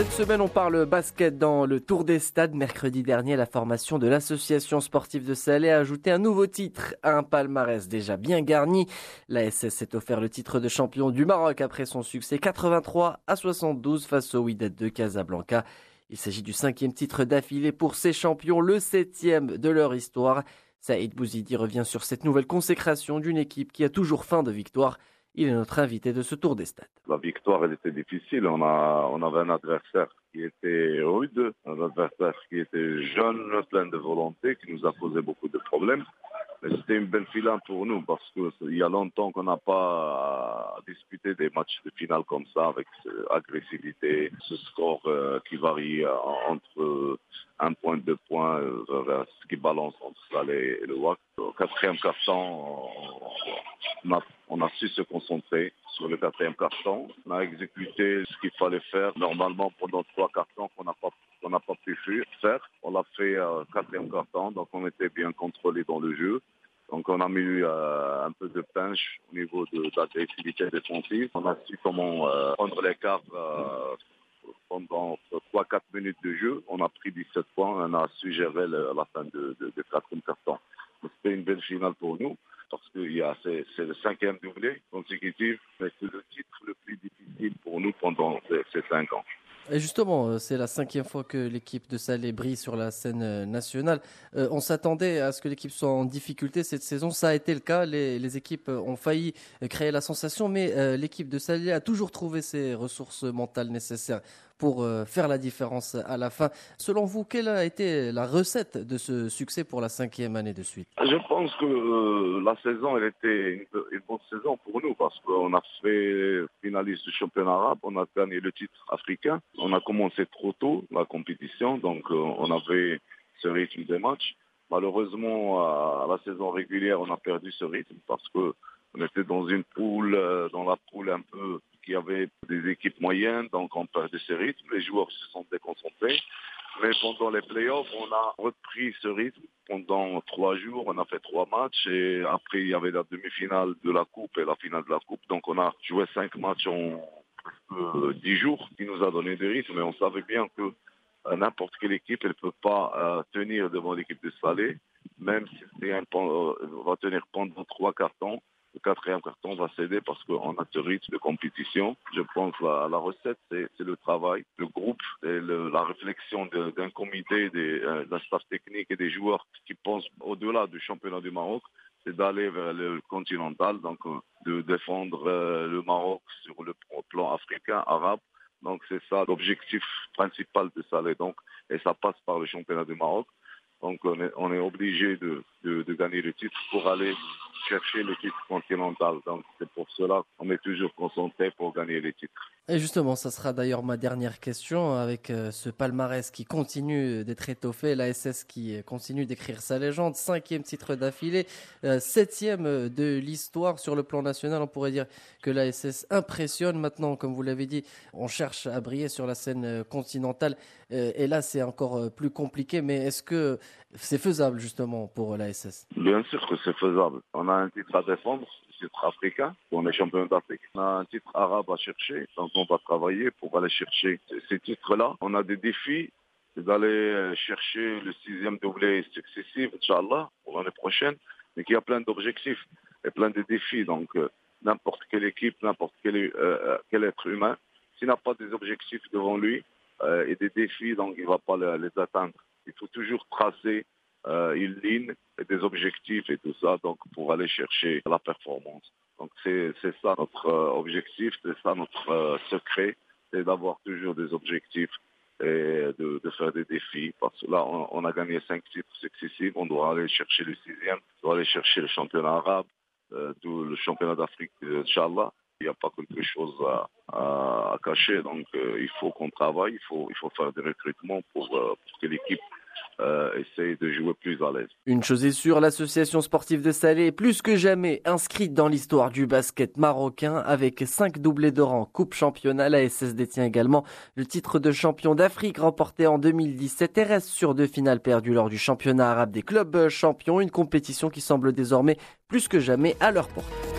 Cette semaine, on parle basket dans le Tour des Stades. Mercredi dernier, la formation de l'association sportive de Salé a ajouté un nouveau titre à un palmarès déjà bien garni. La SS s'est offert le titre de champion du Maroc après son succès 83 à 72 face au Wydad de Casablanca. Il s'agit du cinquième titre d'affilée pour ces champions, le septième de leur histoire. Saïd Bouzidi revient sur cette nouvelle consécration d'une équipe qui a toujours faim de victoire. Il est notre invité de ce tour des stades. La victoire, était difficile. On, avait un adversaire qui était rude, un adversaire qui était jeune, plein de volonté, qui nous a posé beaucoup de problèmes. Mais c'était une belle finale pour nous parce qu'il y a longtemps qu'on n'a pas disputé des matchs de finale comme ça avec cette agressivité, ce score euh, qui varie entre un point, deux points, euh, ce qui balance entre ça et le WAC. Au quatrième quart-temps, on a, on a su se concentrer sur le quatrième carton. On a exécuté ce qu'il fallait faire normalement pendant trois cartons qu'on n'a pas qu'on pas pu faire. On l'a fait euh, quatrième carton, donc on était bien contrôlé dans le jeu. Donc on a mis euh, un peu de pinche au niveau de, de l'agressivité défensive. On a su comment euh, prendre les cartes euh, pendant 3-4 minutes de jeu. On a pris 17 points. On a su gérer la fin de, de, de. C'était une belle finale pour nous parce que c'est le cinquième doublé consécutif, mais c'est le titre le plus difficile pour nous pendant ces cinq ans. Et justement, euh, c'est la cinquième fois que l'équipe de Salé brille sur la scène euh, nationale. Euh, on s'attendait à ce que l'équipe soit en difficulté cette saison. Ça a été le cas. Les, les équipes ont failli créer la sensation, mais l'équipe de Salé a toujours trouvé ses ressources mentales nécessaires pour faire la différence à la fin. Selon vous, quelle a été la recette de ce succès pour la cinquième année de suite? Je pense que la saison, elle était une, bonne saison pour nous parce qu'on a fait finaliste du championnat arabe, on a gagné le titre africain. On a commencé trop tôt la compétition, donc euh, on avait ce rythme des matchs. Malheureusement, à la saison régulière, on a perdu ce rythme parce que on était dans une poule, euh, dans la poule un peu qui avait des équipes moyennes, donc on perdait ce rythme. Les joueurs se sont déconcentrés. Mais pendant les playoffs, on a repris ce rythme pendant trois jours. On a fait trois matchs et après il y avait la demi-finale de la coupe et la finale de la coupe. Donc on a joué cinq matchs en euh, dix jours qui nous a donné des rythmes. Mais on savait bien que euh, n'importe quelle équipe, elle ne peut pas euh, tenir devant l'équipe de Salé, même si un, euh, va tenir pendant trois cartons. Quatrième carton va céder parce qu'on a ce rythme de compétition. Je pense la, la recette, c'est le travail, le groupe, et le, la réflexion d'un comité, des, euh, de la staff technique et des joueurs qui pensent au-delà du championnat du Maroc c'est d'aller vers le continental, donc euh, de défendre euh, le Maroc sur le plan africain, arabe. Donc c'est ça l'objectif principal de Salé. Donc et ça passe par le championnat du Maroc. Donc on est, on est obligé de, de, de, gagner le titre pour aller chercher le titre continental. Donc c'est pour cela qu'on est toujours concentré pour gagner les titres. Et justement, ça sera d'ailleurs ma dernière question avec euh, ce palmarès qui continue d'être étoffé, la SS qui continue d'écrire sa légende, cinquième titre d'affilée, euh, septième de l'histoire sur le plan national. On pourrait dire que la SS impressionne maintenant, comme vous l'avez dit, on cherche à briller sur la scène euh, continentale. Et là, c'est encore plus compliqué, mais est-ce que c'est faisable justement pour la SS Bien sûr que c'est faisable. On a un titre à défendre, titre africain, on est champion d'Afrique. On a un titre arabe à chercher, donc on va travailler pour aller chercher ces titres-là. On a des défis, d'aller chercher le sixième doublé successif, Inch'Allah, pour l'année prochaine, mais qu'il y a plein d'objectifs et plein de défis. Donc, euh, n'importe quelle équipe, n'importe quel, euh, quel être humain, s'il n'a pas des objectifs devant lui euh, et des défis, donc il ne va pas les atteindre. Il faut toujours tracer euh, une ligne et des objectifs et tout ça, donc pour aller chercher la performance. Donc c'est ça notre euh, objectif, c'est ça notre euh, secret, c'est d'avoir toujours des objectifs et de, de, faire des défis. Parce que là, on, on, a gagné cinq titres successifs, on doit aller chercher le sixième, on doit aller chercher le championnat arabe, euh, le championnat d'Afrique, Inch'Allah. Il n'y a pas quelque chose à, cacher, donc euh, il faut qu'on travaille, il faut, il faut faire des recrutements pour, pour que l'équipe euh, essaye de jouer plus à l'aise. Une chose est sûre, l'association sportive de Salé est plus que jamais inscrite dans l'histoire du basket marocain avec cinq doublés de rang Coupe Championnat. La SS détient également le titre de champion d'Afrique remporté en 2017 et reste sur deux finales perdues lors du championnat arabe des clubs champions, une compétition qui semble désormais plus que jamais à leur portée.